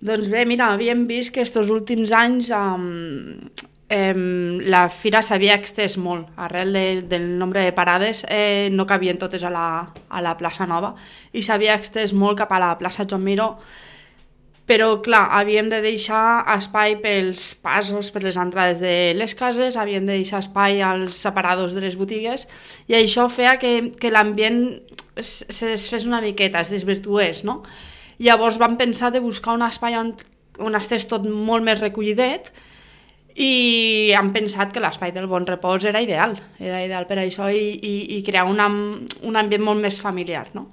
Doncs bé, mira, havíem vist que estos últims anys um, um, la fira s'havia extès molt. Arrel de, del nombre de parades eh, no cabien totes a la, a la plaça Nova i s'havia extès molt cap a la plaça Joan Miró però clar, havíem de deixar espai pels passos, per les entrades de les cases, havíem de deixar espai als separadors de les botigues i això feia que, que l'ambient se desfés una miqueta, es desvirtués, no? Llavors vam pensar de buscar un espai on, on estigués tot molt més recollidet i hem pensat que l'espai del bon repòs era ideal, era ideal per això i, i, i crear una, un ambient molt més familiar, no?